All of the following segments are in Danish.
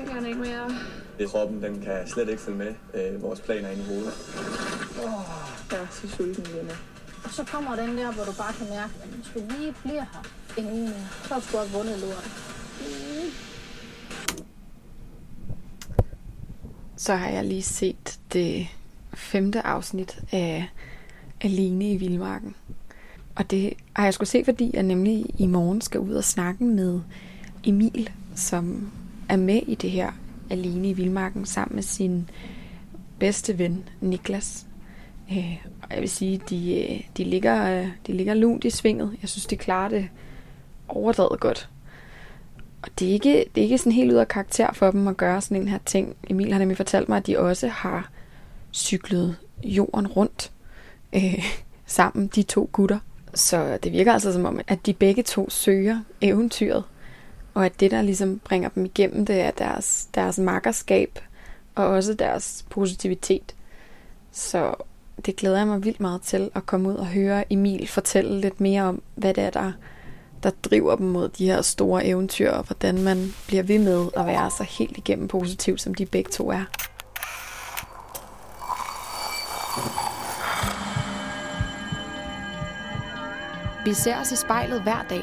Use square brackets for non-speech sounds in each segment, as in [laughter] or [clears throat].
Det kan ikke mere. Kroppen den kan slet ikke følge med øh, vores planer ind i hovedet. Jeg er så sulten lige nu. Og så kommer den der, hvor du bare kan mærke, at hvis du lige bliver her en uge mere, så har du sgu også vundet lort. så har jeg lige set det femte afsnit af Alene i Vildmarken. Og det har jeg skulle se, fordi jeg nemlig i morgen skal ud og snakke med Emil, som er med i det her Alene i Vildmarken, sammen med sin bedste ven, Niklas. Øh, og jeg vil sige, de, øh, de, ligger, øh, de ligger lunt i svinget. Jeg synes, de klarer det overdrevet godt. Og det er, ikke, det er ikke sådan helt ud af karakter for dem at gøre sådan en her ting. Emil har nemlig fortalt mig, at de også har cyklet jorden rundt øh, sammen, de to gutter. Så det virker altså som om, at de begge to søger eventyret. Og at det, der ligesom bringer dem igennem, det er deres, deres makkerskab og også deres positivitet. Så det glæder jeg mig vildt meget til at komme ud og høre Emil fortælle lidt mere om, hvad det er, der, der driver dem mod de her store eventyr, og hvordan man bliver ved med at være så helt igennem positiv, som de begge to er. Vi ser os i spejlet hver dag.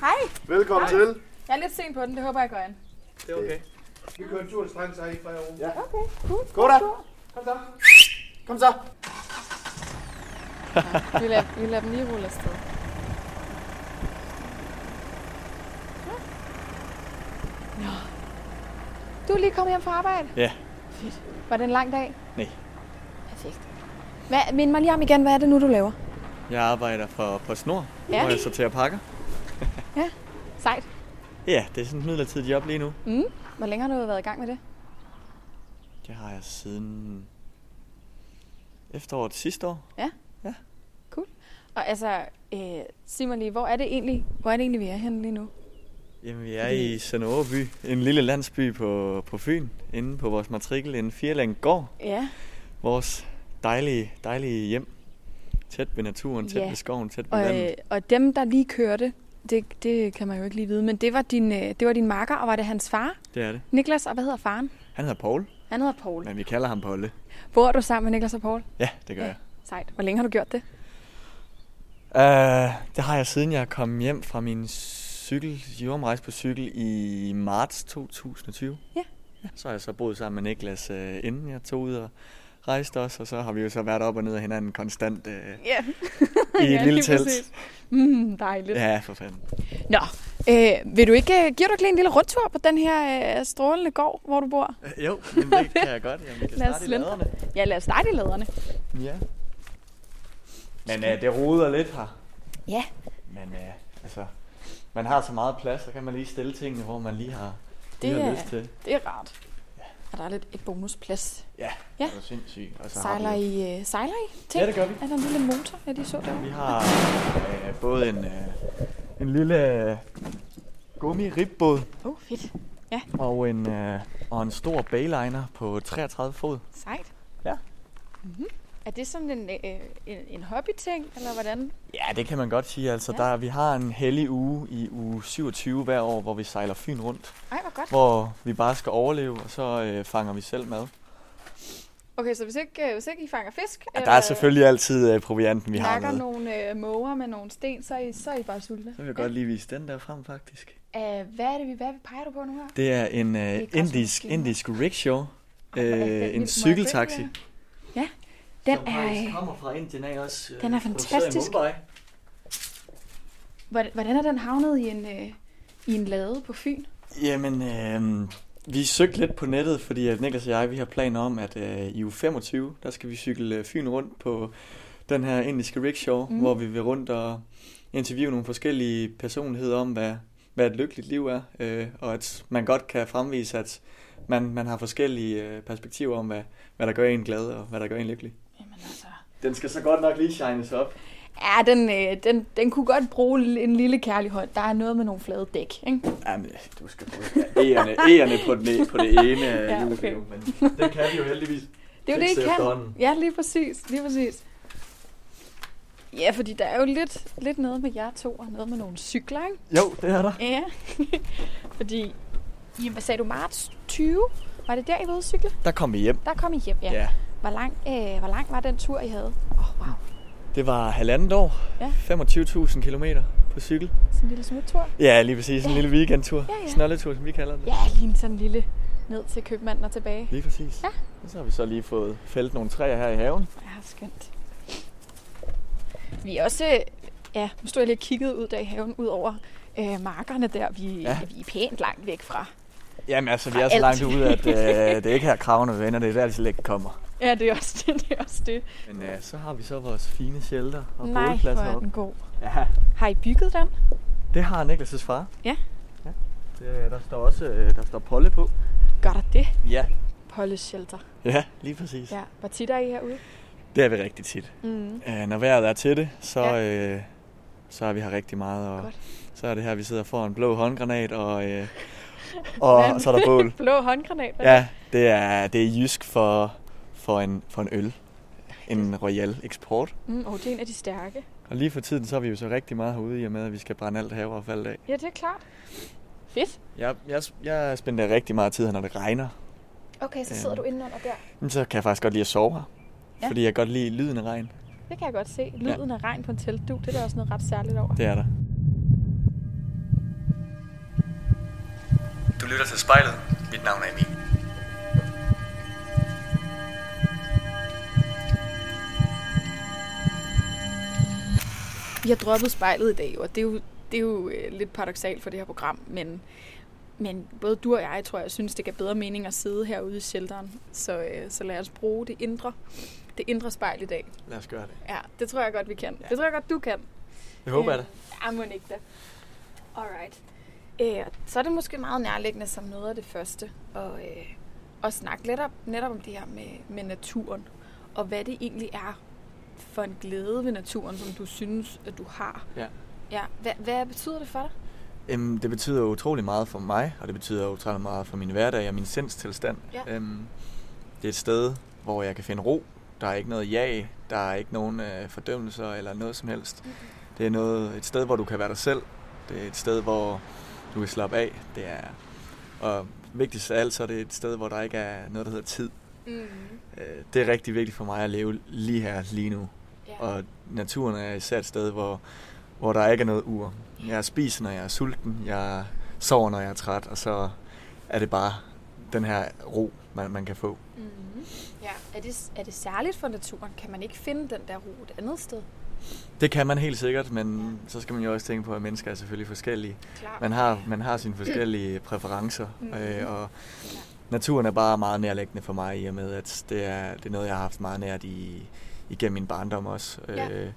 Hej. Velkommen Hej. til. Jeg er lidt sent på den, det håber jeg går an. Det er okay. Vi kører en tur til stranden, så er I fra ro. Ja. Okay, cool. Gå da. Kom så. Kom så. Vi lader, vi lader dem lige rulle afsted. Nå. Du er lige kommet hjem fra arbejde? Ja. Fedt. Var det en lang dag? Nej. Perfekt. Hvad, mind mig lige om igen, hvad er det nu, du laver? Jeg arbejder for PostNord, Ja. hvor jeg sorterer pakker. Sejt. Ja, det er sådan et midlertidigt job lige nu. Mm. Hvor længe har du været i gang med det? Det har jeg siden efteråret sidste år. Og altså, øh, sig mig lige, hvor er det egentlig, hvor er det egentlig, vi er henne lige nu? Jamen, vi er i Sønderåby, en lille landsby på, på Fyn, inde på vores matrikel, en firlæng gård. Ja. Vores dejlige, dejlige hjem. Tæt ved naturen, tæt Ja. ved skoven, tæt ved Og, vandet. øh, og dem, der lige kørte, det, det kan man jo ikke lige vide, men det var din, øh, det var din makker, og var det hans far, Det er det. Niklas, og hvad hedder faren? Han hedder Paul, Han hedder Paul. men vi kalder ham Polle. Bor du sammen med Niklas og Paul? Ja, det gør Ja. jeg. Sejt. Hvor længe har du gjort det? Uh, det har jeg siden jeg kom hjem fra min cykel, jordomrejse på cykel i marts 2020. Ja. ja. Så har jeg så boet sammen med Niklas, uh, inden jeg tog ud og rejste os, og så har vi jo så været op og ned af hinanden konstant uh, Ja. i et [laughs] lille lige telt. præcis. Mm, dejligt. Ja, for fanden. Nå, øh, vil du ikke, øh, du ikke lige en lille rundtur på den her øh, strålende gård, hvor du bor? Uh, jo, men det kan jeg godt. Jamen, vi kan Lad starte i slendre. laderne. Ja, lad os starte i laderne. Ja. Men uh, det roder lidt her. Ja. Men uh, altså, man har så meget plads, så kan man lige stille tingene, hvor man lige har, lige Det har lyst til. Det er rart. Og der er lidt et bonusplads. Ja, Ja. det er sindssygt. Og så Sejler har vi, I, øh, sejler I? Ting? Ja, det gør vi. Er der en lille motor, ja, de så der? Vi har øh, både en, øh, en lille øh, gummi-ribbåd Åh, oh, fedt. og en, øh, og en stor bayliner på 33 fod. Sejt. Ja. Mm-hmm. Er det sådan en, øh, en, en hobbyting, eller hvordan? Ja, det kan man godt sige. Altså, Ja. der, vi har en hellig uge i uge 27 hver år, hvor vi sejler Fyn rundt. Ej, godt. Hvor vi bare skal overleve, og så øh, fanger vi selv mad. Okay, så hvis ikke, øh, hvis ikke I fanger fisk, Ja, der er selvfølgelig altid øh, provianten, vi har med. nogle øh, måger med nogle sten, så er I, så er I bare sultne. Så vil jeg godt lige vise den der frem, faktisk. Uh, hvad er det, vi, hvad peger du på nu her? Det er en øh, er indisk, indisk rickshaw. Er Øh, en cykeltaxi. Ja, den som er... øh, kommer fra Indien af også. øh, den er fantastisk. Hvordan er den havnet i en, øh, i en lade på Fyn? Jamen, øh, Vi søgte lidt på nettet, fordi Niklas og jeg, vi har planer om, at øh, i uge 25, der skal vi cykle øh, Fyn rundt på den her indiske rickshaw, mm. hvor vi vil rundt og interviewe nogle forskellige personligheder om, hvad, hvad et lykkeligt liv er, øh, og at man godt kan fremvise, at man, man har forskellige øh, perspektiver om, hvad, hvad der gør en glad og hvad der gør en lykkelig. Jamen altså... Den skal så godt nok lige shines op. Ja, den, øh, den, den kunne godt bruge en lille kærlig hånd. Der er noget med nogle flade dæk, ikke? Jamen, du skal bruge ærerne, ærerne på, den, på det ene Ja, [laughs] ja, okay. men det kan vi jo heldigvis. Det er jo det, I fikse kan. Ja, lige præcis. Lige præcis. Ja, fordi der er jo lidt, lidt noget med jer to, og noget med nogle cykler, ikke? Jo, det er der. Ja. [laughs] fordi, jamen, hvad sagde du, marts 20? Var det der, I var ude cykle? Der kom vi hjem. Der kom I hjem, ja. Ja. Hvor, lang, øh, hvor lang var den tur, I havde? Åh, oh, wow. Det var halvandet år. Ja. 25.000 kilometer på cykel. Sådan en lille smuttur. Ja, lige præcis. En Ja. lille weekendtur. Ja, ja. Snolletur, som vi kalder det. Ja, lige sådan en lille ned til købmanden og tilbage. Lige præcis. Ja. Og så har vi så lige fået fældet nogle træer her i haven. Ja, skønt. Vi er også, ja, nu står jeg lige og kiggede ud der i haven, ud over øh, markerne der. Vi, ja. Vi er pænt langt væk fra. Jamen altså, vi Fra er så alt. langt ude, at øh, [laughs] det er ikke her kravene vender, det er der, de slet ikke kommer. Ja, det er også det. det, er også det. Men øh, så har vi så vores fine shelter og Nej, hvor bålpladser er op. den god. Ja, Har I bygget den? det har Niklas' far. Ja. ja. Det, der står også øh, der står Polle på. Gør der det? Ja. Polles shelter. Ja, lige præcis. Ja, hvor tit er I herude? Det er vi rigtig tit. Mm. Øh, når vejret er til det, så, Ja. øh, så er vi her rigtig meget. Og Godt. så er det her, vi sidder for en blå håndgranat, og, øh, [laughs] og så er der bål. [laughs] Blå håndgranat. er Ja, det er, det er jysk for, for, en, for en øl. En royal eksport. det? Mm, oh, det er en af de stærke. Og lige for tiden, så er vi jo så rigtig meget herude i og med, at vi skal brænde alt haveaffald af. Ja, det er klart. Fedt. Jeg, jeg, jeg spænder rigtig meget tid her, når det regner. Okay, så sidder Øhm. du indenunder der. Men så kan jeg faktisk godt lide at sove her. Ja. Ja. Fordi jeg godt lide lyden af regn. Det kan jeg godt se. Lyden af regn på en teltdug, det er der også noget ret særligt over. Det er der. Du lytter til spejlet. Mit navn er Emil. Vi har droppet spejlet i dag, og det er jo, det er jo øh, lidt paradoxalt for det her program, men, men både du og jeg, tror jeg, synes, det gav bedre mening at sidde herude i shelteren. Så, øh, så lad os bruge det indre, det indre spejl i dag. Lad os gøre det. Ja, det tror jeg godt, vi kan. Ja. Det tror jeg godt, du kan. Det håber jeg da. Ja, må ikke da. Alright. Øh, så er det måske meget nærliggende som noget af det første at, øh, at snakke netop, netop om det her med, med naturen, og hvad det egentlig er for en glæde ved naturen, som du synes, at du har. Ja. Ja, hvad, hvad betyder det for dig? Øhm, det betyder utrolig meget for mig, og det betyder utrolig meget for min hverdag og min sindstilstand. Ja. Øhm, det er et sted, hvor jeg kan finde ro. Der er ikke noget jag, der er ikke nogen øh, fordømmelser eller noget som helst. Mhm. Det er noget, et sted, hvor du kan være dig selv. Det er et sted, hvor du kan slappe af. Det er, og vigtigst af alt, så er det et sted, hvor der ikke er noget, der hedder tid. Mm. Øh, det er rigtig vigtigt for mig at leve lige her, lige nu. Ja. Og naturen er især et sted, hvor, hvor der ikke er noget ur. Jeg spiser, når jeg er sulten. Jeg sover, når jeg er træt. Og så er det bare den her ro, man, man kan få. Mm. ja. Er, det, er det særligt for naturen? Kan man ikke finde den der ro et andet sted? Det kan man helt sikkert, men så skal man jo også tænke på, at mennesker er selvfølgelig forskellige. Man har, man har sine forskellige præferencer, Mhm. øh, og naturen er bare meget nærliggende for mig, i og med, at det er, det er noget, jeg har haft meget nært i, igennem min barndom også. Ja. Øh,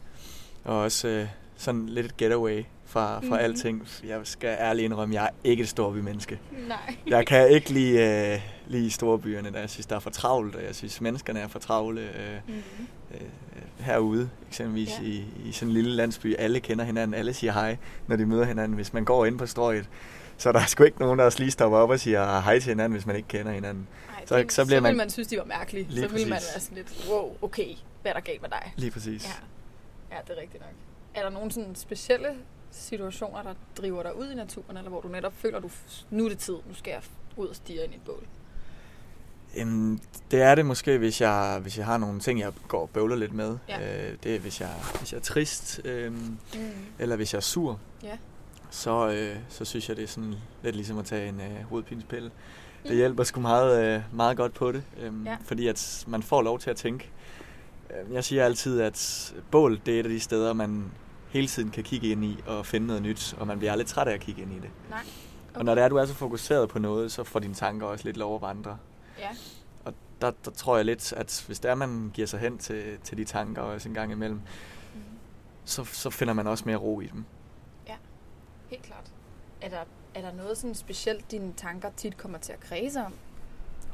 og også øh, sådan lidt et getaway fra, fra Mhm. alting. Jeg skal ærligt indrømme, jeg er ikke et storbymenneske. Nej. Jeg kan ikke lide, øh, lide storbyerne, der jeg synes, der er for travlt, og jeg synes, menneskerne er for travle. Øh, Mm. øh, herude, eksempelvis ja. i, i sådan en lille landsby. Alle kender hinanden, alle siger hej, når de møder hinanden. Hvis man går ind på strøget, så er der sgu ikke nogen, der lige stopper op og siger hej til hinanden, hvis man ikke kender hinanden. Ej, Så- det, så bliver så vil man- man synes, de var mærkelige. Lige så vil man være sådan lidt, wow, okay, hvad er der galt med dig? Lige præcis. Ja. ja, det er rigtigt nok. Er der nogle sådan specielle situationer, der driver dig ud i naturen, eller hvor du netop føler, du, nu er det tid, nu skal jeg ud og stige ind i et bål? Øhm, det er det måske, hvis jeg, hvis jeg har nogle ting, jeg går og bøvler lidt med. Ja. Øh, det er, hvis jeg, hvis jeg er trist, øhm, Mm. eller hvis jeg er sur, Ja. Så, øh, så synes jeg, det er sådan lidt ligesom at tage en øh, hovedpinspille. Det Mm. hjælper sgu meget, øh, meget godt på det, øhm, Ja. fordi at man får lov til at tænke. Øhm, Jeg siger altid, at bål det er et af de steder, man hele tiden kan kigge ind i og finde noget nyt, og man bliver aldrig træt af at kigge ind i det. Nej. Og når det er, du er så fokuseret på noget, så får dine tanker også lidt lov at vandre. Ja. Og der, der tror jeg lidt, at hvis der man giver sig hen til, til de tanker også en gang imellem, Mm. så, så finder man også mere ro i dem. Helt klart. Er der, er der noget sådan specielt, dine tanker tit kommer til at kredse om?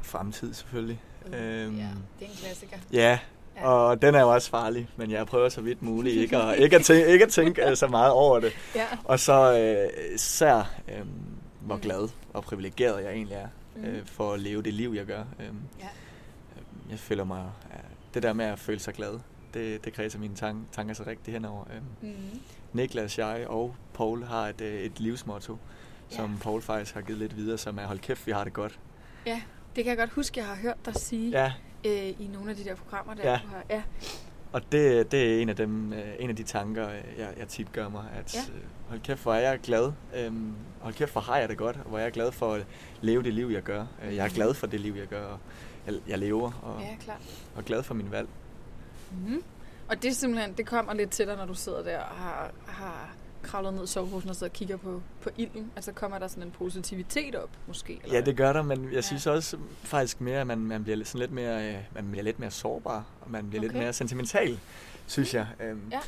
Fremtid selvfølgelig. Mm, Øhm, Ja, det er en klassiker. Ja, Ja. og den er jo også farlig, men jeg prøver så vidt muligt ikke at, [laughs] ikke at, tænke, ikke at tænke så meget over det. Ja. Og så øh, især, øh, hvor Mm. glad og privilegeret jeg egentlig er Mm. øh, for at leve det liv, jeg gør. Øh, Ja. jeg føler mig, det der med at føle sig glad, det, det kredser mine tanker, tanker så rigtig henover. Mm. Niklas, jeg og Paul har et, øh, et livsmotto, som Ja. Paul faktisk har givet lidt videre, som er, hold kæft, vi har det godt. Ja, det kan jeg godt huske, jeg har hørt dig sige Ja, øh, i nogle af de der programmer, der Ja. du har. Ja. Og det, det er en af, dem, øh, en af de tanker, øh, jeg, jeg tit gør mig, at Ja. hold kæft, hvor er jeg glad. Øhm, hold kæft, hvor har jeg det godt, og hvor er jeg glad for at leve det liv, jeg gør. Jeg er glad for det liv, jeg gør, og jeg, jeg lever, og, ja, klart. og glad for min valg. Mm. Og det er simpelthen, det kommer lidt til dig, når du sidder der og har, har kravlet ned i soveposen og sidder og kigger på, på ilden. Altså kommer der sådan en positivitet op, måske? Eller Ja, det gør der, men jeg Ja. synes også faktisk mere, at man, man bliver sådan lidt mere, øh, man bliver lidt mere sårbar, og man bliver lidt Okay. mere sentimental, synes jeg. Øhm, Ja.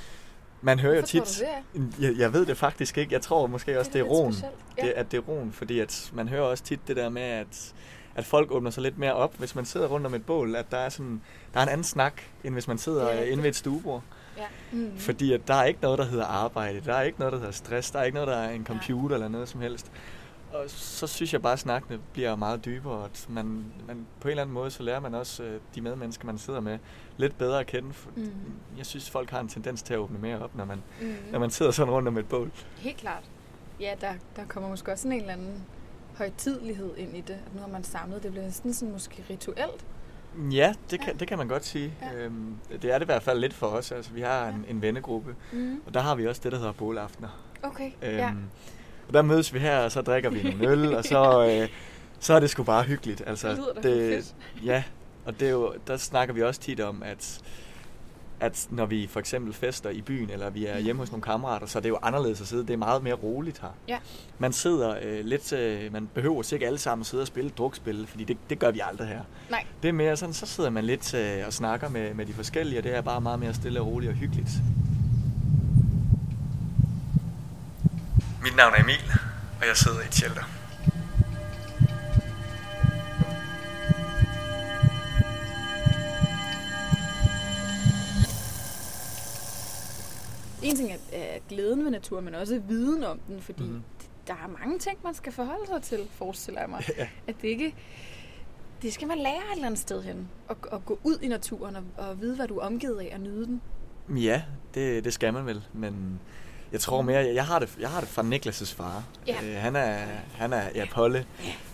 Man hører jo Hvorfor tit, det er? jeg, jeg ved det faktisk ikke, jeg tror måske også, det er, lidt roen. specielt. Ja. det, at det er roen, fordi at man hører også tit det der med, at, at folk åbner sig lidt mere op, hvis man sidder rundt om et bål, at der er, sådan, der er en anden snak, end hvis man sidder er ja, inde ved et stuebord. ja. Mm. Fordi at der er ikke noget, der hedder arbejde, der er ikke noget, der hedder stress, der er ikke noget, der er en computer eller noget som helst. Og så synes jeg bare, at snakkene bliver meget dybere, at man, man på en eller anden måde, så lærer man også øh, de medmennesker, man sidder med, lidt bedre at kende. For Mm. Jeg synes, folk har en tendens til at åbne mere op, når man, Mm. når man sidder sådan rundt om et bål. Helt klart. Ja, der, der kommer måske også sådan en eller anden højtidlighed ind i det. At nu har man samlet. Det bliver næsten sådan måske rituelt. Ja, det kan, Ja. det kan man godt sige. Ja. Ja. Øhm, det er det i hvert fald lidt for os. Altså, vi har en, en vennegruppe, Mm. og der har vi også det, der hedder bålaftener. Okay, Øhm, ja. Og der mødes vi her, og så drikker vi en øl, og så, [laughs] øh, så er det sgu bare hyggeligt. Altså, Det lyder da fedt. Ja, og det er jo, der snakker vi også tit om, at at når vi for eksempel fester i byen, eller vi er hjemme hos nogle kammerater, så er det jo anderledes at sidde. Det er meget mere roligt her. Ja. Man sidder øh, lidt, øh, man behøver sikkert alle sammen sidde og spille drukspil, fordi det, det gør vi aldrig her. Nej. Det er mere sådan, så sidder man lidt øh, og snakker med, med de forskellige, og det er bare meget mere stille og roligt og hyggeligt. Mit navn er Emil, og jeg sidder i et shelter. En ting er, er glæden ved natur, men også viden om den, fordi mm. der er mange ting, man skal forholde sig til, forestiller jeg mig. [laughs] Ja. At det ikke... Det skal man lære et eller andet sted hen. Og, og gå ud i naturen og, og vide, hvad du er omgivet af, og nyde den. Ja, det, det skal man vel, men jeg tror mere, jeg, jeg har det, jeg har det fra Niklas' far. Ja. Øh, han er, han er, ja, Polle.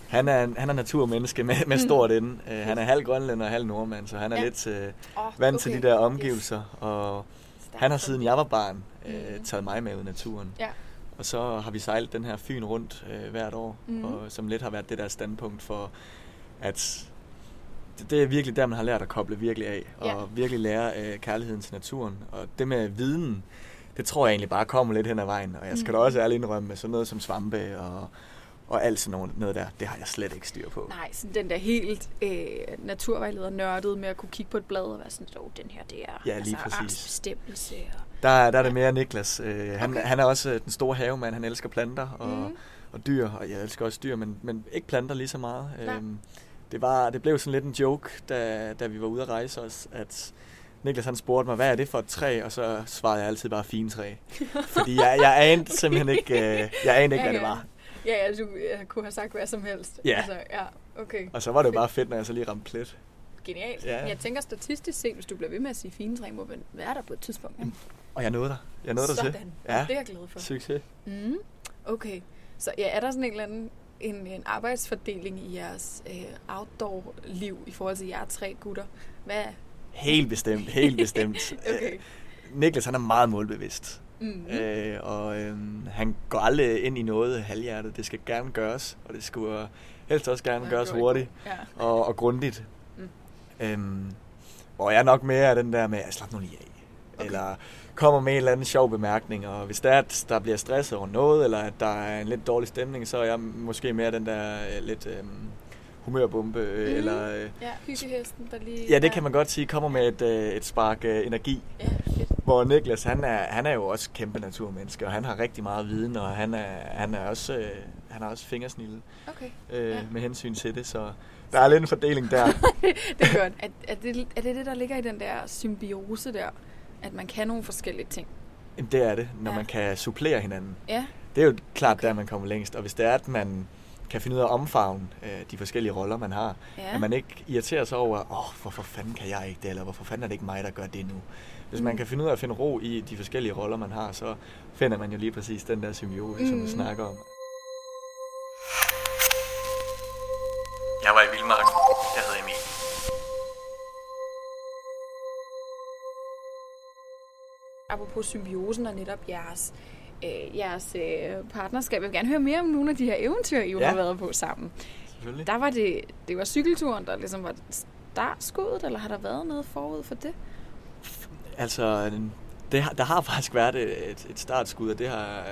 Han er, han er naturmenneske med, med stort ende. Øh, han er halv grønlænder og halv nordmand, så han er Ja. ja. lidt øh, Oh, vant til de der omgivelser. Og Stærkt. Han har siden jeg var barn øh, taget mig med ud i naturen. Ja. Og så har vi sejlet den her Fyn rundt øh, hvert år, mm. og som lidt har været det der standpunkt for, at det, det er virkelig der, man har lært at koble virkelig af, og Ja. virkelig lære øh, kærligheden til naturen. Og det med viden, det tror jeg egentlig bare kommer lidt hen ad vejen. Og jeg skal Mhm. da også ærligt indrømme, med sådan noget som svampe og, og alt sådan noget, noget der, det har jeg slet ikke styr på. Nej, sådan den der helt øh, naturvejleder nørdede med at kunne kigge på et blad og være sådan, åh, den her, det er Ja, lige præcis. artsbestemmelse. Og... Der, der er det mere Niklas. Øh, han, Okay. han er også øh, den store havemand. Han elsker planter og, mm. og dyr, og jeg elsker også dyr, men, men ikke planter lige så meget. Nej. Øhm, det, var, det blev sådan lidt en joke, da, da vi var ude at rejse os, at Niklas han spurgte mig, hvad er det for et træ? Og så svarede jeg altid bare fint træ. [laughs] Fordi jeg, jeg anede simpelthen ikke, øh, jeg anede ikke hvad det var. Ja, ja, du jeg kunne have sagt hvad som helst. Ja. Altså, ja, okay. Og så var det bare fedt, når jeg så lige ramte plet. Genialt. Ja. Men jeg tænker statistisk set, hvis du bliver ved med at sige fine træ, må man være der på et tidspunkt. ikke? Og jeg nåede der. Jeg nåede der til. Sådan. Ja. Det er jeg glad for. Succes. Mm. Okay. Så ja, er der sådan en eller anden en, en arbejdsfordeling i jeres øh, outdoor-liv i forhold til jer tre gutter? Hvad? Helt bestemt, helt bestemt. [laughs] Okay. Øh, Niklas han er meget målbevidst. Mm. Øh, og øhm, han går aldrig ind i noget halvhjertet. Det skal gerne gøres, og det skulle helst også gerne gøres hurtigt Ja. og, og grundigt. Mm. Mm. Øhm, og jeg er nok mere af den der med, at slap nu lige af. okay. eller kommer med en eller anden sjov bemærkning, og hvis der er, at der bliver stresset over noget, eller at der er en lidt dårlig stemning, så er jeg måske mere den der øh, lidt øh, humørbombe, øh, Mhm. eller... Øh, Ja, hyggehesten, der lige... ja, det kan man godt sige, kommer med et, øh, et spark øh, energi. Ja. Hvor Niklas, han er, han er jo også kæmpe naturmenneske, og han har rigtig meget viden, og han er, han er også, øh, han har også fingersnille Okay, øh, Ja. med hensyn til det, så der er lidt en fordeling der. [laughs] det er godt. Er, er, det, er det det, der ligger i den der symbiose der? At man kan nogle forskellige ting? Jamen, det er det, når Ja. man kan supplere hinanden. Ja, Det er jo klart der, man kommer længst. Og hvis det er, at man kan finde ud af at omfavne øh, de forskellige roller, man har, ja. at man ikke irriterer sig over, åh, oh, hvorfor fanden kan jeg ikke det, eller hvorfor fanden er det ikke mig, der gør det nu. Hvis man kan finde ud af at finde ro i de forskellige roller, man har, så finder man jo lige præcis den der symbiose, mm. som vi snakker om. Jeg var i Vildmarken. Jeg hedder Emil. Apropos symbiosen og netop jeres, øh, jeres øh, partnerskab. Jeg vil gerne høre mere om nogle af de her eventyr, I jo Ja. har været på sammen. Selvfølgelig. Der var det, det var cykelturen, der ligesom var startskuddet, eller har der været noget forud for det? Altså, det der har [laughs] faktisk været et, et startskud, og det har,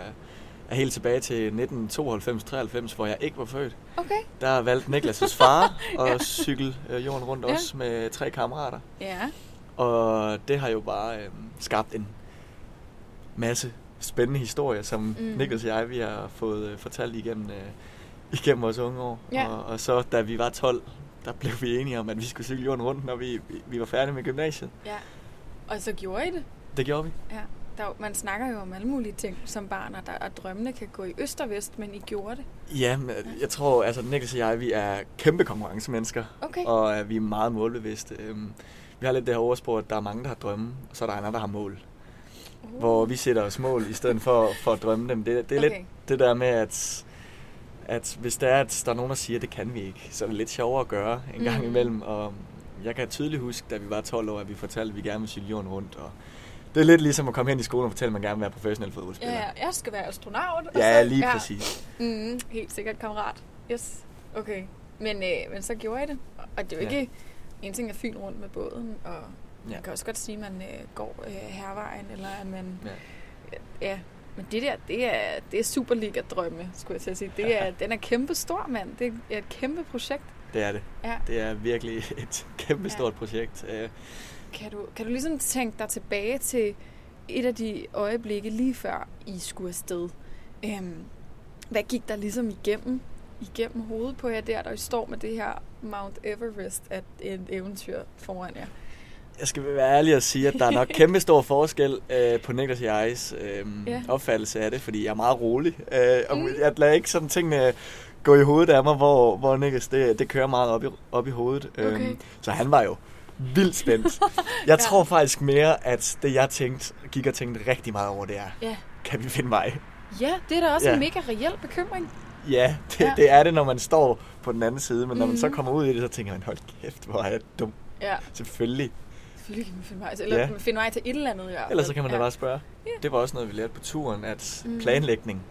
er helt tilbage til 1992-93, hvor jeg ikke var født. Okay. Der valgte Niklas' far [laughs] at Ja. cykle øh, jorden rundt Ja. også med tre kammerater. Ja. Og det har jo bare øh, skabt en masse spændende historier, som Mm. Niklas og jeg vi har fået øh, fortalt igennem, øh, igennem vores unge år. Ja. Og, og så da vi var 12, der blev vi enige om, at vi skulle cykle jorden rundt, når vi, vi, vi var færdige med gymnasiet. ja. Og så gjorde I det? Det gjorde vi. Ja. Der, er man snakker jo om alle mulige ting som barn, og der, at drømmene kan gå i øst og vest, men I gjorde det. Ja, men jeg tror, altså Niklas og jeg, vi er kæmpe konkurrencemennesker, Okay. og øh, vi er meget målbevidste. Øhm, vi har lidt det her oversprog, at der er mange, der har drømme, og så er der andre, der har mål. Uh. Hvor vi sætter os mål, i stedet for, for at drømme dem. Det, det er Okay. lidt det der med, at, at hvis der er, at der er nogen, der siger, at det kan vi ikke, så er det lidt sjovere at gøre en gang Mhm. imellem. Og jeg kan tydeligt huske, da vi var 12 år, at vi fortalte, at vi gerne ville cykle jorden rundt. Og det er lidt ligesom at komme hen i skolen og fortælle, at man gerne vil være professionel fodboldspiller. Ja, ja, jeg skal være astronaut. og ja så- lige præcis. Mm, helt sikkert, kammerat. Yes. Okay. Men, øh, men så gjorde jeg det. Og det er jo Ja. ikke... En ting er fyn rundt med båden, og Ja. man kan også godt sige, at man øh, går øh, hervejen, eller at man... Ja. Ja, men det der, det er, det er Superliga-drømme, skulle jeg til at sige. Det er, [laughs] den er kæmpe stor, mand. Det er et kæmpe projekt. Det er det. Ja. Det er virkelig [laughs] et kæmpe Ja. projekt. Øh, Kan du, kan du ligesom tænke dig tilbage til et af de øjeblikke lige før I skulle afsted? Øhm, hvad gik der ligesom igennem, igennem hovedet på jer der, der I står med det her Mount Everest af et eventyr foran jer? Jeg skal være ærlig og sige, at der er nok [laughs] kæmpe stor forskel øh, på Niklas og jegs øh, ja. opfattelse af det, fordi jeg er meget rolig. Øh, og Mm. Jeg lader ikke sådan tingene gå i hovedet af mig, hvor, hvor Niklas det, det kører meget op i, op i hovedet. Okay. Øhm, så han var jo vildt spændt. [laughs] Jeg Ja. tror faktisk mere, at det jeg tænkte, gik og tænkte rigtig meget over, det er, Ja. kan vi finde vej? Ja, det er da også Ja. en mega reel bekymring. Ja, det, Ja. ja, det er det, når man står på den anden side, men når man så Mhm. kommer ud i det, så tænker man, hold kæft, hvor er jeg dum. Ja, Selvfølgelig. selvfølgelig kan man finde vej til, eller Ja. finde vej til et eller andet. Ellers så kan man da ja. bare spørge. Ja. Det var også noget, vi lærte på turen, at Mhm. planlægning,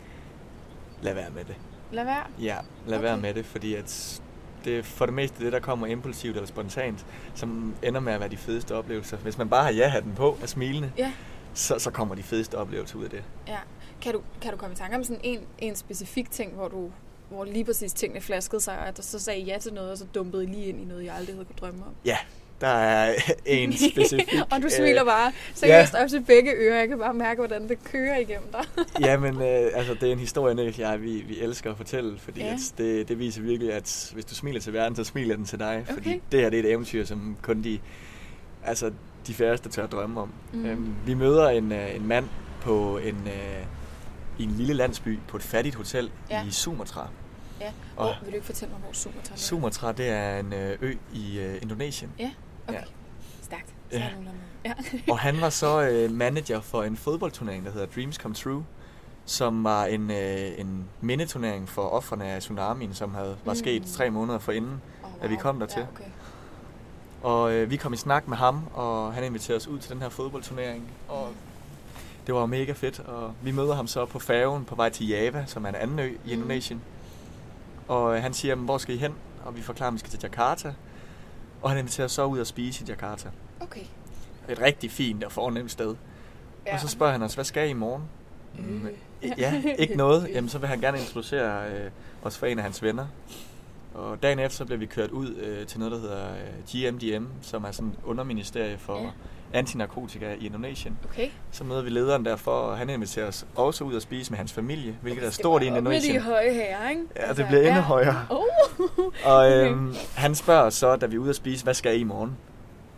lad være med det. Lad være. Ja, lad Okay. være med det, fordi at det er for det meste det, der kommer impulsivt eller spontant, som ender med at være de fedeste oplevelser. Hvis man bare har ja-hatten på og smilende, Ja. så, så kommer de fedeste oplevelser ud af det. Ja. Kan du, kan du komme i tanke om sådan en, en specifik ting, hvor du hvor lige præcis tingene flaskede sig, og at du så sagde ja til noget, og så dumpede I lige ind i noget, jeg aldrig havde kunne drømme om? Ja, der er [laughs] en [laughs] specifik... og du øh, smiler bare seriøst op til begge ører. Jeg kan bare mærke, hvordan det kører igennem dig. [laughs] ja, men øh, altså, det er en historie, og jeg, vi, vi elsker at fortælle, fordi Ja. ja. at det, det viser virkelig, at hvis du smiler til verden, så smiler den til dig. Okay. Fordi det her det er et eventyr, som kun de, altså, de færreste tør drømme om. Mm. Øhm, vi møder en, øh, en mand på en, øh, i en lille landsby på et fattigt hotel Ja. ja. i Sumatra. Ja. Og- Hvor, vil du ikke fortælle mig, hvor Sumatra ligger? Sumatra, det er en øh, ø i øh, Indonesien. Ja, okay. Ja. Stærkt. Så Ja. ja. [laughs] Og han var så øh, manager for en fodboldturnering, der hedder Dreams Come True, som var en, øh, en mindeturnering for offerne af tsunamien, som havde, var Mm. sket tre måneder forinden. Oh, At vi kom dertil. Ja, okay. Og øh, vi kom i snak med ham, og han inviterede os ud til den her fodboldturnering. Og det var mega fedt, og vi møder ham så på færgen på vej til Java, som er en anden ø i Mm. Indonesien. Og øh, han siger, "Men hvor skal I hen? Og vi forklarer, at vi skal til Jakarta. Og han inviterer så ud at spise i Jakarta. Okay. et rigtig fint og fornemt sted. Ja. Og så spørger han os, hvad skal I i morgen? Mm. Ja, ikke noget. [laughs] Jamen, så vil han gerne introducere øh, os for en af hans venner. Og dagen efter så blev vi kørt ud øh, til noget, der hedder øh, GMDM, som er sådan et underministerie for ja. antinarkotika i Indonesien. Okay. Så møder vi lederen derfor, og han inviterer os også ud at spise med hans familie, hvilket er stort i Indonesien. Det de høje her, ikke? Ja, altså, det bliver endnu ja. højere. Oh. [laughs] og øh, han spørger os så, da vi er ude at spise, hvad skal I i morgen?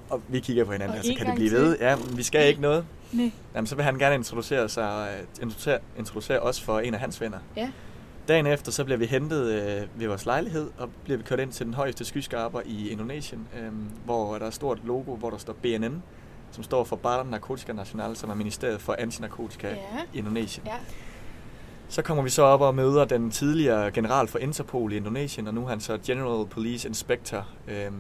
Og vi kigger på hinanden, og altså kan det blive til. ved? Ja, vi skal ikke noget. Nej. Jamen, så vil han gerne introducere, sig, introducere, introducere os for en af hans venner. Ja. Dagen efter, så bliver vi hentet øh, ved vores lejlighed, og bliver vi kørt ind til den højeste skyskraber i Indonesien, øh, hvor der er et stort logo, hvor der står BNN, som står for Badan Narkotika National, som er Ministeriet for Antinarkotika ja. i Indonesien. Ja. Så kommer vi så op og møder den tidligere general for Interpol i Indonesien, og nu er han så General Police Inspector øh,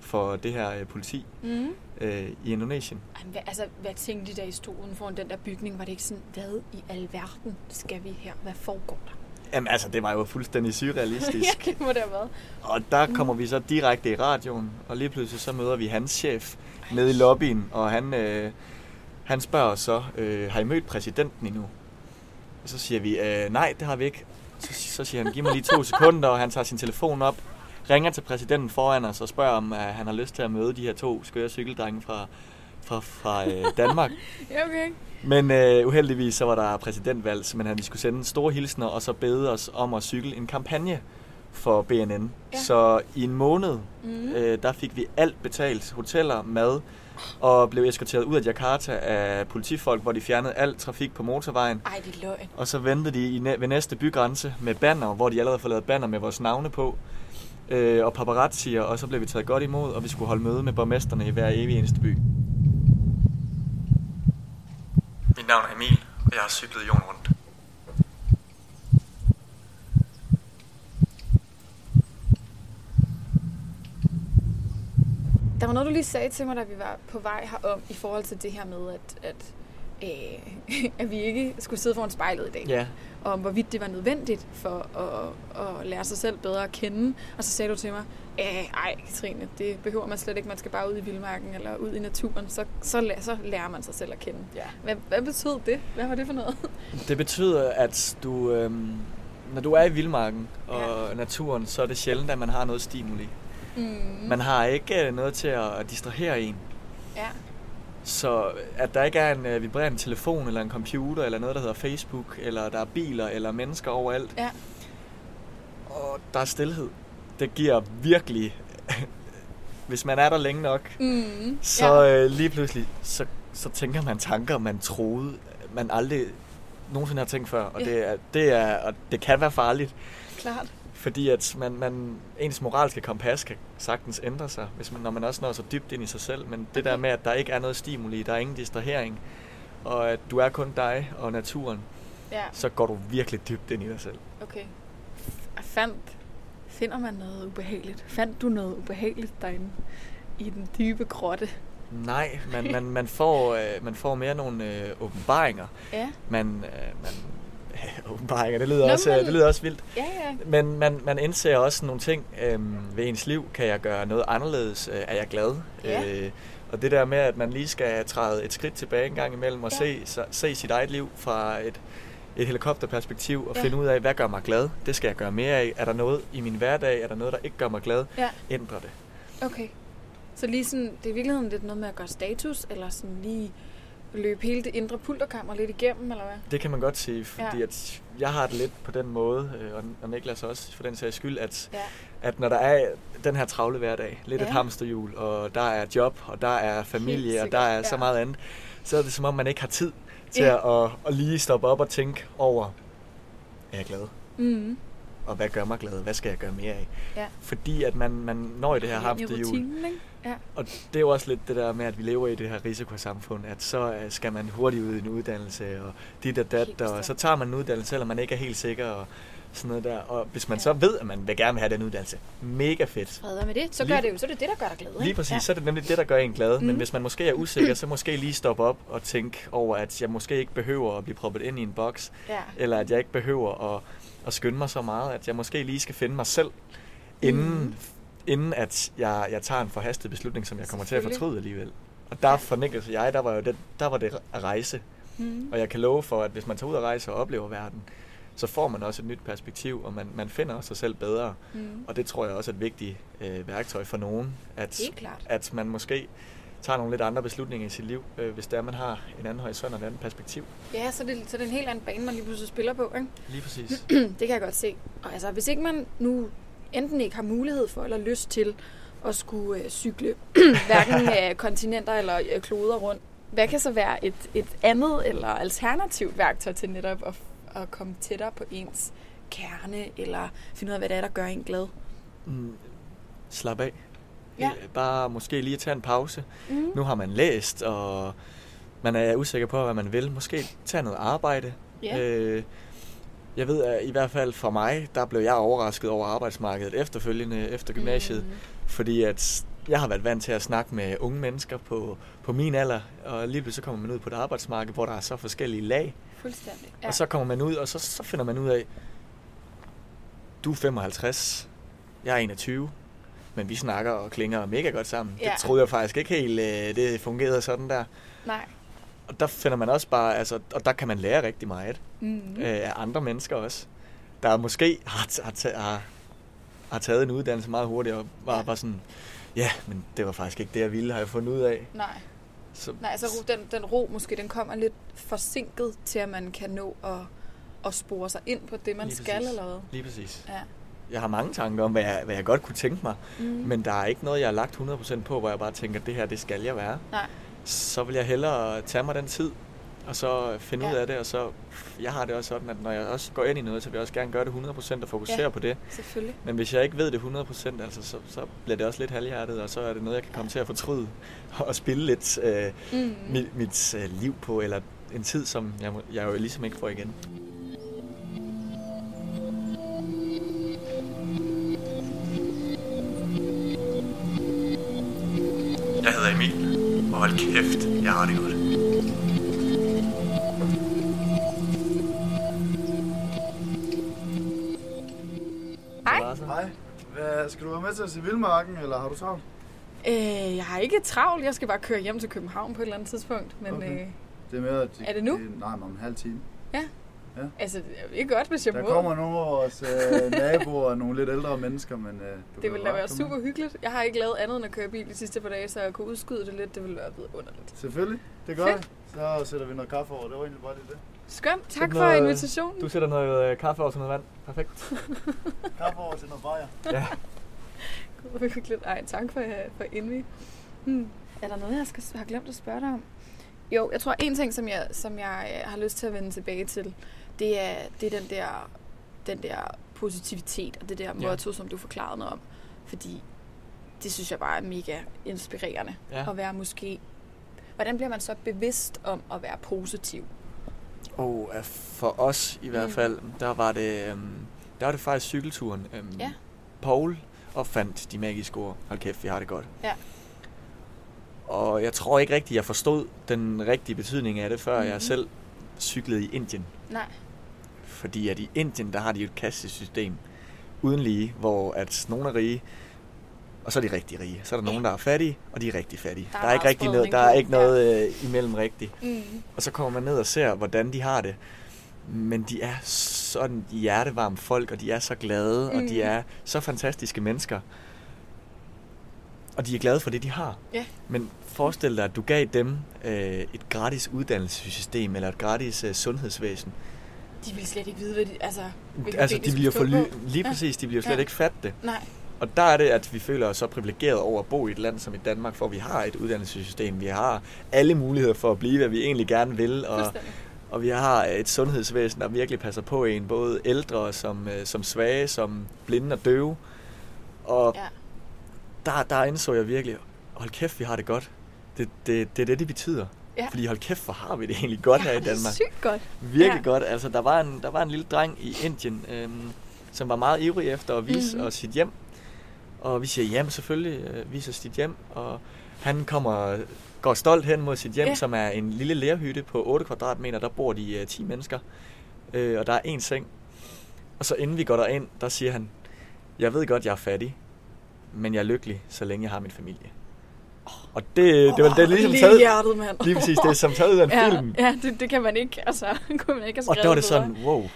for det her øh, politi mm. øh, i Indonesien. Ej, hvad, altså, hvad tænkte de der i stolen foran den der bygning? Var det ikke sådan, hvad i alverden skal vi her? Hvad foregår der? Jamen altså, det var jo fuldstændig surrealistisk. [laughs] ja, det må det have været. Og der kommer vi så direkte i radioen, og lige pludselig så møder vi hans chef nede i lobbyen, og han, øh, han spørger så, øh, har I mødt præsidenten endnu? Og så siger vi, øh, nej, det har vi ikke. Så, så siger han, giv mig lige to [laughs] sekunder, og han tager sin telefon op, ringer til præsidenten foran os og spørger, om uh, han har lyst til at møde de her to skøre cykeldrenge fra, fra, fra uh, Danmark. [laughs] ja, okay. Men uh, uheldigvis så var der præsidentvalg, så han skulle sende store hilsner og så bede os om at cykle en kampagne for BNN. Ja. Så i en måned, mm. uh, der fik vi alt betalt. Hoteller, mad, og blev eskorteret ud af Jakarta af politifolk, hvor de fjernede al trafik på motorvejen. Ej, det er løgn. Og så ventede de i næ- ved næste bygrænse med banner, hvor de allerede får lavet banner med vores navne på øh, og paparazzier, og så blev vi taget godt imod, og vi skulle holde møde med borgmesterne i hver evig eneste by. Mit navn er Emil, og jeg har cyklet jorden rundt. Der var noget, du lige sagde til mig, da vi var på vej herom, i forhold til det her med, at, at, øh, [laughs] at vi ikke skulle sidde foran spejlet i dag. Ja og om hvorvidt det var nødvendigt for at, at lære sig selv bedre at kende. Og så sagde du til mig, ej Katrine, det behøver man slet ikke, man skal bare ud i vildmarken eller ud i naturen, så, så, lærer, så lærer man sig selv at kende. Ja. Hvad, hvad betød det? Hvad var det for noget? [laughs] Det betyder, at du, øhm, når du er i vildmarken og ja. naturen, så er det sjældent, at man har noget stimuli. Mm. Man har ikke øh, noget til at distrahere en. Ja. Så at der ikke er en uh, vibrerende telefon, eller en computer, eller noget, der hedder Facebook, eller der er biler, eller mennesker overalt. Ja. Og der er stillhed. Det giver virkelig... [laughs] hvis man er der længe nok, mm, så ja. uh, lige pludselig, så, så tænker man tanker, man troede, man aldrig nogensinde har tænkt før. Og, ja. det, er, det, er, og det kan være farligt. Klart. Fordi at man, man, ens moralske kompas kan sagtens ændre sig, hvis man, når man også når så dybt ind i sig selv. Men det der med, at der ikke er noget stimuli, der er ingen distrahering, og at du er kun dig og naturen, ja. så går du virkelig dybt ind i dig selv. Okay. Fandt, finder man noget ubehageligt? Fandt du noget ubehageligt derinde i den dybe grotte? Nej, man, man, man, får, øh, man får mere nogle øh, åbenbaringer. Ja. Man, øh, man, åbenbaringer, det lyder, Nå, også, men... det lyder også vildt. Ja, ja. Men man, man indser også nogle ting øhm, ved ens liv. Kan jeg gøre noget anderledes? Øh, er jeg glad? Ja. Øh, og det der med, at man lige skal træde et skridt tilbage en gang imellem og ja. se, så, se sit eget liv fra et, et helikopterperspektiv og ja. finde ud af, hvad gør mig glad? Det skal jeg gøre mere af. Er der noget i min hverdag? Er der noget, der ikke gør mig glad? Ja. Ændre det. Okay. Så lige sådan, det er i virkeligheden lidt noget med at gøre status, eller sådan lige løbe hele det indre pulterkammer lidt igennem, eller hvad? Det kan man godt sige, fordi ja. at jeg har det lidt på den måde, øh, og Niklas også for den sags skyld, at, ja. at når der er den her travle hverdag, lidt ja. et hamsterhjul, og der er job, og der er familie, og der er ja. så meget andet, så er det som om, man ikke har tid til ja. at, at lige stoppe op og tænke over, er jeg glad? Mm. Og hvad gør mig glad? Hvad skal jeg gøre mere af? Ja. Fordi at man, man når i det her hamsterhjul. Ja. Og det er jo også lidt det der med, at vi lever i det her risikosamfund, at så øh, skal man hurtigt ud i en uddannelse, og dit og dat, og så tager man en uddannelse, selvom man ikke er helt sikker, og sådan noget der. Og hvis man ja. så ved, at man vil gerne have den uddannelse, mega fedt. Fred med det, så gør lige, det jo, så er det det, der gør dig glad. Ikke? Lige præcis, ja. så er det nemlig det, der gør en glad. Mm. Men hvis man måske er usikker, så måske lige stoppe op og tænke over, at jeg måske ikke behøver at blive proppet ind i en boks, ja. eller at jeg ikke behøver at, at skynde mig så meget, at jeg måske lige skal finde mig selv, inden mm inden at jeg, jeg tager en forhastet beslutning, som jeg kommer til at fortryde alligevel. Og der fornægter jeg, der var, jo det, der var det at rejse. Mm. Og jeg kan love for, at hvis man tager ud og rejse og oplever verden, så får man også et nyt perspektiv, og man, man finder sig selv bedre. Mm. Og det tror jeg også er et vigtigt øh, værktøj for nogen, at, at man måske tager nogle lidt andre beslutninger i sit liv, øh, hvis det er, man har en anden horisont og et andet perspektiv. Ja, så det, så det er en helt anden bane, man lige pludselig spiller på, ikke? Lige præcis. [clears throat] det kan jeg godt se. Og altså, hvis ikke man nu enten ikke har mulighed for eller lyst til at skulle øh, cykle [clears throat] hverken [laughs] øh, kontinenter eller øh, kloder rundt, hvad kan så være et, et andet eller alternativt værktøj til netop at, at komme tættere på ens kerne, eller finde ud af, hvad det er, der gør en glad? Mm, slap af. Ja. Øh, Bare måske lige tage en pause. Mm. Nu har man læst, og man er usikker på, hvad man vil. Måske tage noget arbejde. Ja. Øh, jeg ved, at i hvert fald for mig, der blev jeg overrasket over arbejdsmarkedet efterfølgende efter gymnasiet. Mm. Fordi at jeg har været vant til at snakke med unge mennesker på, på min alder, og lige pludselig så kommer man ud på et arbejdsmarked, hvor der er så forskellige lag. Fuldstændig. Ja. Og så kommer man ud, og så, så finder man ud af, du er 55, jeg er 21, men vi snakker og klinger mega godt sammen. Ja. Det troede jeg faktisk ikke helt, øh, det fungerede sådan der. Nej. Og der finder man også bare, altså, og der kan man lære rigtig meget Mm. øh, af andre mennesker også, der måske har, har, har, har taget en uddannelse meget hurtigt og var Ja. bare sådan, ja, men det var faktisk ikke det, jeg ville, har jeg fundet ud af. Nej. Så, Nej, altså den, den ro måske, den kommer lidt forsinket til, at man kan nå at, at spore sig ind på det, man Lige skal, præcis. eller hvad? Lige præcis. Ja. Jeg har mange tanker om, hvad jeg, hvad jeg godt kunne tænke mig, Mm. men der er ikke noget, jeg har lagt 100% på, hvor jeg bare tænker, det her, det skal jeg være. Nej. Så vil jeg hellere tage mig den tid, og så finde Ja. ud af det, og så, jeg har det også sådan, at når jeg også går ind i noget, så vil jeg også gerne gøre det 100% og fokusere Ja. på det. Selvfølgelig. Men hvis jeg ikke ved det 100%, altså, så, så bliver det også lidt halvhjertet, og så er det noget, jeg kan komme til at fortryde [laughs] og spille lidt øh, Mm. mit, mit øh, liv på, eller en tid, som jeg, jeg jo ligesom ikke får igen. Hold kæft, jeg har det godt. Hej. Hej. Hvad, skal du være med til at se Vildmarken, eller har du travlt? Øh, jeg har ikke travlt. Jeg skal bare køre hjem til København på et eller andet tidspunkt. Men Okay. øh, Det er med, at de, Er det nu? De, nej, men om en halv time. Altså, det er godt, hvis jeg Der må. kommer nogle af vores øh, naboer og nogle lidt ældre mennesker, men øh, du Det ville da være super med. hyggeligt. Jeg har ikke lavet andet end at køre bil de sidste par dage, så jeg kunne udskyde det lidt. Det ville være underligt. Selvfølgelig, det gør Fedt. Så sætter vi noget kaffe over. Det var egentlig bare lige det. Skønt. Tak Sådan for noget- invitationen. Du sætter noget øh, kaffe over til noget vand. Perfekt. [laughs] Kaffe over til noget bajer. Ja. Gud, hvor hyggeligt. Ej, tak for, for indvig. Hmm. Er der noget, jeg skal, har glemt at spørge dig om? Jo, jeg tror, en ting, som jeg, som jeg øh, har lyst til at vende tilbage til, det er, det er den, der, den der positivitet og det der Ja. motto, som du forklarede noget om. Fordi det synes jeg bare er mega inspirerende. Ja. At være måske... Hvordan bliver man så bevidst om at være positiv? Og øh, for os i hvert Mm. fald, der var det, øhm, der var det faktisk cykelturen. Øhm, Ja. Paul opfandt de magiske ord. Hold kæft, vi har det godt. Ja. Og jeg tror ikke rigtigt, jeg forstod den rigtige betydning af det, før mm-hmm. Mhm. jeg selv cyklede i Indien. Nej. Fordi at i Indien, der har de jo et kastesystem uden lige, hvor at nogle er rige, og så er de rigtig rige. Så er der Ja. nogen, der er fattige, og de er rigtig fattige. Der Der er er, ikke rigtig noget, der er ikke noget øh, imellem rigtigt. Mm. Og så kommer man ned og ser, hvordan de har det. Men de er sådan hjertevarme folk, og de er så glade, mm. og de Mm. er så fantastiske mennesker. Og de er glade for det, de har. Ja. Men forestil dig, at du gav dem øh, et gratis uddannelsessystem, eller et gratis øh, sundhedsvæsen. De vil slet ikke vide, hvad de... Altså, altså, ben de bliver for ly- lige Ja. præcis, de bliver slet Ja. ikke fatte det. Nej. Og der er det, at vi føler os så privilegeret over at bo i et land som i Danmark, hvor vi har et uddannelsessystem. Vi har alle muligheder for at blive, hvad vi egentlig gerne vil. Og, og vi har et sundhedsvæsen, der virkelig passer på en, både ældre som, øh, som svage, som blinde og døve. Og Ja. der, der indså jeg virkelig, hold kæft, vi har det godt. Det, det, det er det, det betyder. Ja. Fordi hold kæft, hvor har vi det egentlig godt ja, her i Danmark. sygt godt. Virkelig Ja. godt. Altså, der var, en, der var en lille dreng i Indien, øhm, som var meget ivrig efter at vise Mhm. os sit hjem. Og vi siger, jamen selvfølgelig, øh, vis os dit hjem. Og han kommer, går stolt hen mod sit hjem, Ja. som er en lille lærhytte på 8 kvadratmeter. Der bor de øh, 10 mennesker, øh, og der er en seng. Og så inden vi går derind, der siger han, jeg ved godt, jeg er fattig, men jeg er lykkelig, så længe jeg har min familie. Og det, det var det er ligesom lige taget, hjertet, mand. lige præcis, det er som taget ud af en [laughs] ja, film. Ja, det, det kan man ikke, altså, [laughs] kunne man ikke have Og der var det sådan, wow,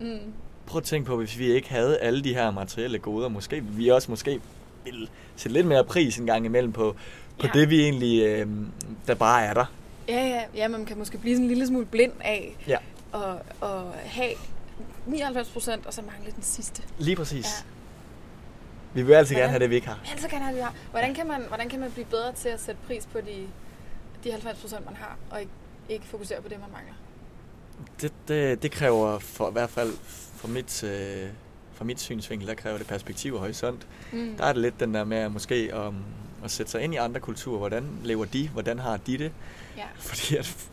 Mm. prøv at tænke på, hvis vi ikke havde alle de her materielle goder, måske vi også måske ville sætte lidt mere pris en gang imellem på, på Ja. det, vi egentlig, øh, der bare er der. Ja, ja, ja, man kan måske blive sådan en lille smule blind af Ja. at, at have 99 procent, og så mangle den sidste. Lige præcis. Ja. Vi vil altid Hvordan- gerne have det, vi ikke har. Men så kan jeg, have- hvordan kan man, hvordan kan man blive bedre til at sætte pris på de, de 90 procent, man har, og ikke, ikke fokusere på det, man mangler? Det, det, det kræver for, i hvert fald for mit, øh, for mit synsvinkel, der kræver det perspektiv og horisont. Mm. Der er det lidt den der med at måske um, at sætte sig ind i andre kulturer. Hvordan lever de? Hvordan har de det? Ja, Fordi at,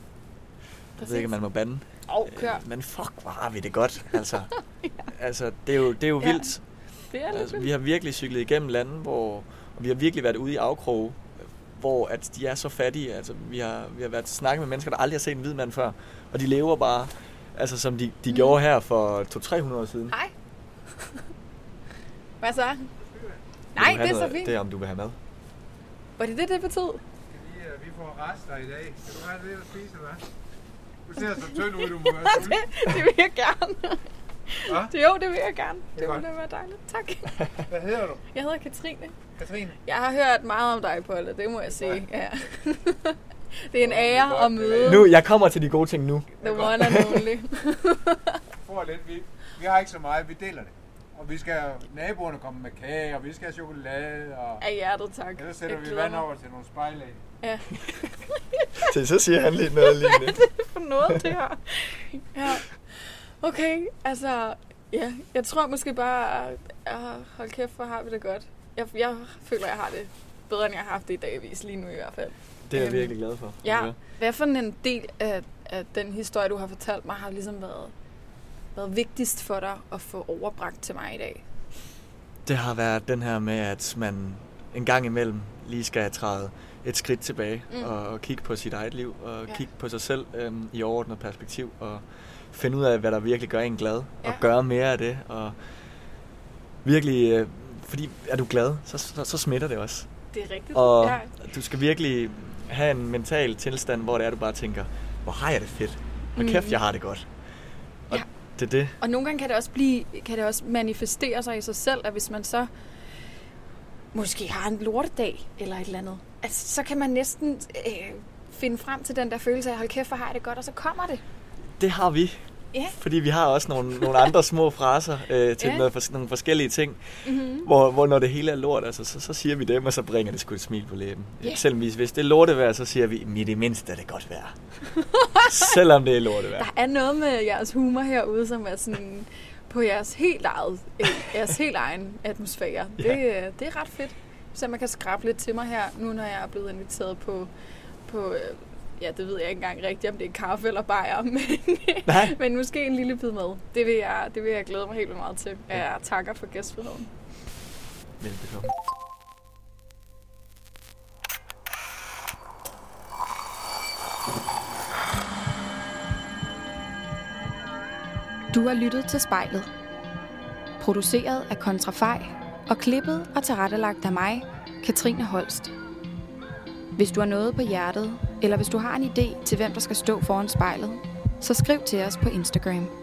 jeg ved ikke, man må bande. Og kør. Øh, Men fuck, hvor har vi det godt. Altså, [laughs] altså det er jo, det er jo Ja. vildt. Det er Altså, vi har virkelig cyklet igennem lande, hvor og vi har virkelig været ude i afkroge, hvor at de er så fattige. Altså, vi har, vi har været til snakke med mennesker, der aldrig har set en hvid mand før, og de lever bare, altså som de, de Mm. gjorde her for 200-300 år siden. Hej. Hvad så? Nej, det er så fint. Det er, om du vil have mad. Var det det, det betød? Vi, øh, vi får rester i dag. Kan du have lidt at spise, eller hvad? Du ser så tynd ud, du må [laughs] være det, det vil jeg gerne. Hva? Det, [laughs] jo, det vil jeg gerne. Det Det er ville da være dejligt. Tak. [laughs] Hvad hedder du? Jeg hedder Katrine. Katrine? Jeg har hørt meget om dig, Polle, det må jeg sige. Ja. [laughs] Det er en det er ære at det er møde Nu, jeg kommer til de gode ting nu. the one and only. Får lidt. Vi, vi har ikke så meget, vi deler det. Og vi skal, naboerne komme med kage, og vi skal have chokolade, og Af hjertet, tak. ellers sætter Jeg vi vand over til nogle spejlæg. Ja, Så, så siger han lige noget lignende. for noget, det her. Ja. Okay, altså, ja, jeg tror måske bare, at hold kæft, hvor har vi det godt. Jeg, jeg føler, jeg har det bedre, end jeg har haft det i dagvis lige nu i hvert fald. Det er jeg Øhm, virkelig glad for. Ja. Hvad for en del af, af den historie, du har fortalt mig, har ligesom været, været vigtigst for dig at få overbragt til mig i dag? Det har været den her med, at man en gang imellem lige skal træde et skridt tilbage Mm. og, og kigge på sit eget liv og Ja. ja. kigge på sig selv øhm, i overordnet perspektiv og finde ud af, hvad der virkelig gør en glad Ja. og gøre mere af det og virkelig, øh, fordi er du glad, så, så, så smitter det også. Det er rigtigt. Og Ja. du skal virkelig have en mental tilstand, hvor det er, du bare tænker, hvor har jeg det fedt. Og kæft, Mm. jeg har det godt. Og Ja. det er det. Og nogle gange kan det også blive, kan det også manifestere sig i sig selv, at hvis man så måske har en lortedag eller et eller andet, altså, så kan man næsten øh, finde frem til den der følelse af, hold kæft, hvor har jeg det godt, og så kommer det. Det har vi. Ja. Fordi vi har også nogle, nogle andre små fraser øh, til Ja. noget, for, nogle forskellige ting, Mm-hmm. hvor, hvor når det hele er lort, altså, så, så siger vi dem, og så bringer det sgu et smil på læben. Yeah. Eksempelvis, hvis det er lortevejr, så siger vi, i mindste er det godt vejr. [laughs] Selvom det er lortevejr. Der er noget med jeres humor herude, som er sådan på jeres helt, eget, øh, jeres helt egen atmosfære. Det, Ja. øh, det er ret fedt. Så man kan skrabe lidt til mig her, nu når jeg er blevet inviteret på, på øh, ja, det ved jeg ikke engang rigtigt, om det er kaffe eller bajer, [laughs] men, men måske en lille bid med. Det vil jeg, det vil jeg glæde mig helt vildt meget til. Jeg takker for gæstfriheden. Velbekomme. Du har lyttet til spejlet. Produceret af Kontrafej og klippet og tilrettelagt af mig, Katrine Holst. Hvis du har noget på hjertet, eller hvis du har en idé til, hvem der skal stå foran spejlet, så skriv til os på Instagram.